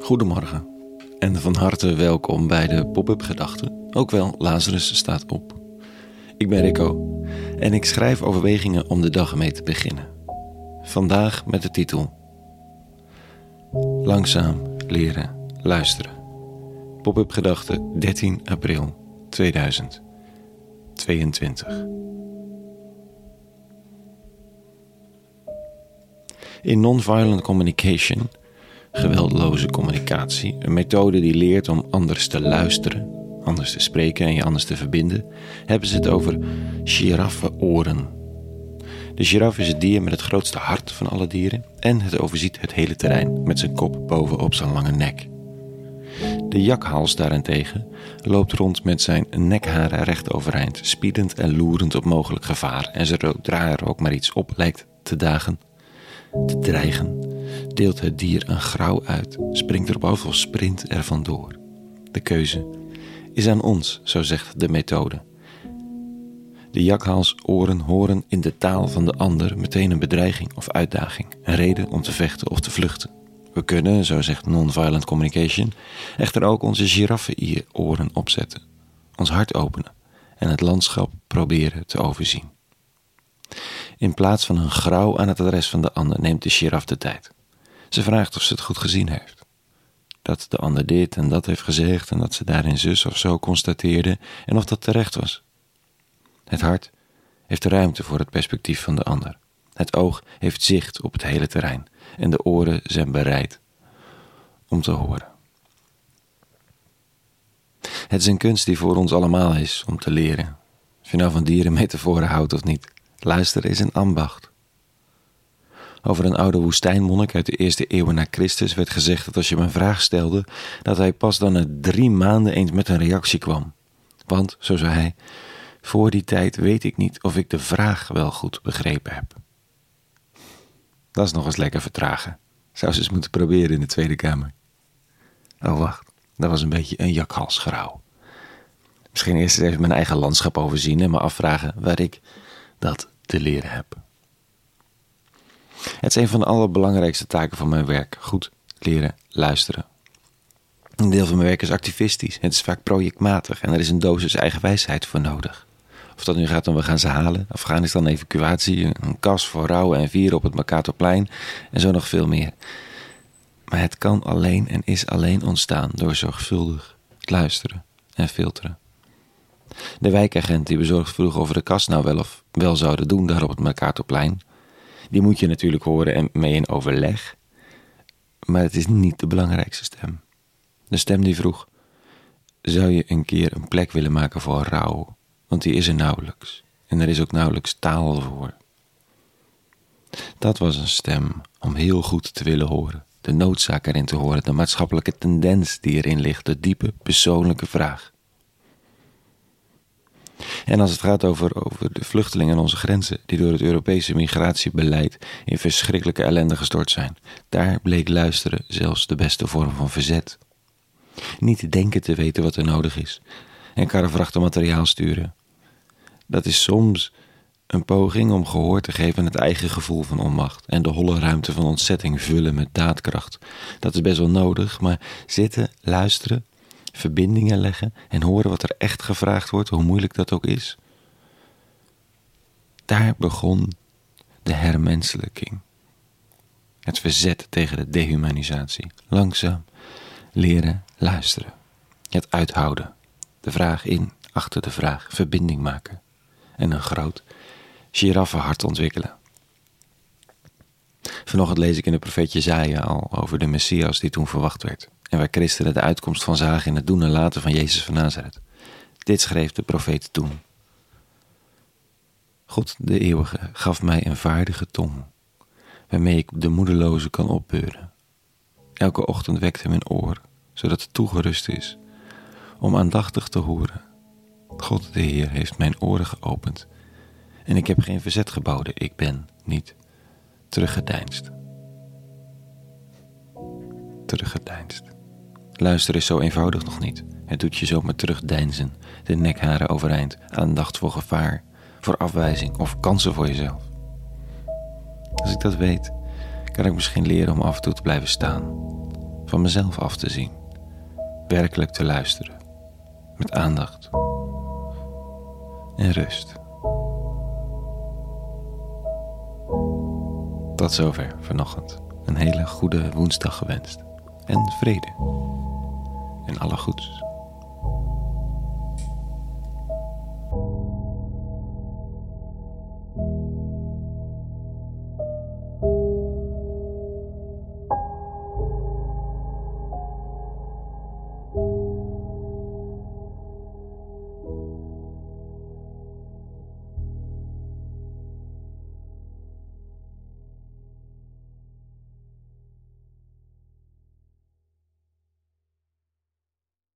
Goedemorgen en van harte welkom bij de Pop-up Gedachten, ook wel Lazarus staat op. Ik ben Rico en ik schrijf overwegingen om de dag mee te beginnen. Vandaag met de titel Langzaam leren luisteren. Pop-up Gedachten 13 april 2022. In nonviolent communication geweldloze communicatie. Een methode die leert om anders te luisteren, anders te spreken en je anders te verbinden, hebben ze het over giraffenoren. De giraf is het dier met het grootste hart van alle dieren en het overziet het hele terrein met zijn kop bovenop zijn lange nek. De jakhals daarentegen loopt rond met zijn nekharen recht overeind, spiedend en loerend op mogelijk gevaar en zodra er ook maar iets op lijkt te dagen, te dreigen, deelt het dier een grauw uit, springt erop of sprint er vandoor. De keuze is aan ons, zo zegt de methode. De jakhalsoren horen in de taal van de ander meteen een bedreiging of uitdaging, een reden om te vechten of te vluchten. We kunnen, zo zegt nonviolent communication, echter ook onze giraffenoren opzetten, ons hart openen en het landschap proberen te overzien. In plaats van een grauw aan het adres van de ander neemt de giraf de tijd. Ze vraagt of ze het goed gezien heeft. Dat de ander dit en dat heeft gezegd en dat ze daarin zus of zo constateerde en of dat terecht was. Het hart heeft ruimte voor het perspectief van de ander. Het oog heeft zicht op het hele terrein en de oren zijn bereid om te horen. Het is een kunst die voor ons allemaal is om te leren. Of je nou van dieren metaforen houdt of niet. Luisteren is een ambacht. Over een oude woestijnmonnik uit de eerste eeuwen na Christus werd gezegd dat als je hem een vraag stelde, dat hij pas dan na drie maanden eens met een reactie kwam. Want, zo zei hij, voor die tijd weet ik niet of ik de vraag wel goed begrepen heb. Dat is nog eens lekker vertragen. Zou ze eens moeten proberen in de Tweede Kamer. Oh, wacht. Dat was een beetje een jakhalsgrauw. Misschien eerst even mijn eigen landschap overzien en me afvragen waar ik dat te leren heb. Het is een van de allerbelangrijkste taken van mijn werk. Goed leren luisteren. Een deel van mijn werk is activistisch. Het is vaak projectmatig en er is een dosis eigen wijsheid voor nodig. Of dat nu gaat om we gaan ze halen, Afghanistan evacuatie, een kas voor rouwen en vieren op het Mercatorplein en zo nog veel meer. Maar het kan alleen en is alleen ontstaan door zorgvuldig luisteren en filteren. De wijkagent die bezorgd vroeg of we de kas nou wel of wel zouden doen daar op het Mercatorplein, die moet je natuurlijk horen en mee in overleg. Maar het is niet de belangrijkste stem. De stem die vroeg: Zou je een keer een plek willen maken voor rouw? Want die is er nauwelijks. En er is ook nauwelijks taal voor. Dat was een stem om heel goed te willen horen. De noodzaak erin te horen, de maatschappelijke tendens die erin ligt, de diepe persoonlijke vraag. En als het gaat over, over de vluchtelingen aan onze grenzen, die door het Europese migratiebeleid in verschrikkelijke ellende gestort zijn, daar bleek luisteren zelfs de beste vorm van verzet. Niet denken te weten wat er nodig is en karrevrachten materiaal sturen. Dat is soms een poging om gehoor te geven aan het eigen gevoel van onmacht en de holle ruimte van ontzetting vullen met daadkracht. Dat is best wel nodig, maar zitten, luisteren, verbindingen leggen en horen wat er echt gevraagd wordt, hoe moeilijk dat ook is. Daar begon de hermenselijking. Het verzet tegen de dehumanisatie. Langzaam leren luisteren. Het uithouden. De vraag in, achter de vraag, verbinding maken. En een groot giraffenhart ontwikkelen. Vanochtend lees ik in de profeet Jezaja al over de Messias die toen verwacht werd en waar christenen de uitkomst van zagen in het doen en laten van Jezus van Nazareth. Dit schreef de profeet toen. God de Eeuwige gaf mij een vaardige tong, waarmee ik de moedeloze kan opbeuren. Elke ochtend wekt mijn oor, zodat het toegerust is, om aandachtig te horen. God de Heer heeft mijn oren geopend, en ik heb geen verzet geboden, ik ben niet teruggedeinst. Teruggedeinst. Luisteren is zo eenvoudig nog niet. Het doet je zomaar terugdeinzen, de nekharen overeind, aandacht voor gevaar, voor afwijzing of kansen voor jezelf. Als ik dat weet, kan ik misschien leren om af en toe te blijven staan, van mezelf af te zien, werkelijk te luisteren, met aandacht en rust. Tot zover vanochtend. Een hele goede woensdag gewenst. En vrede. En alle goeds.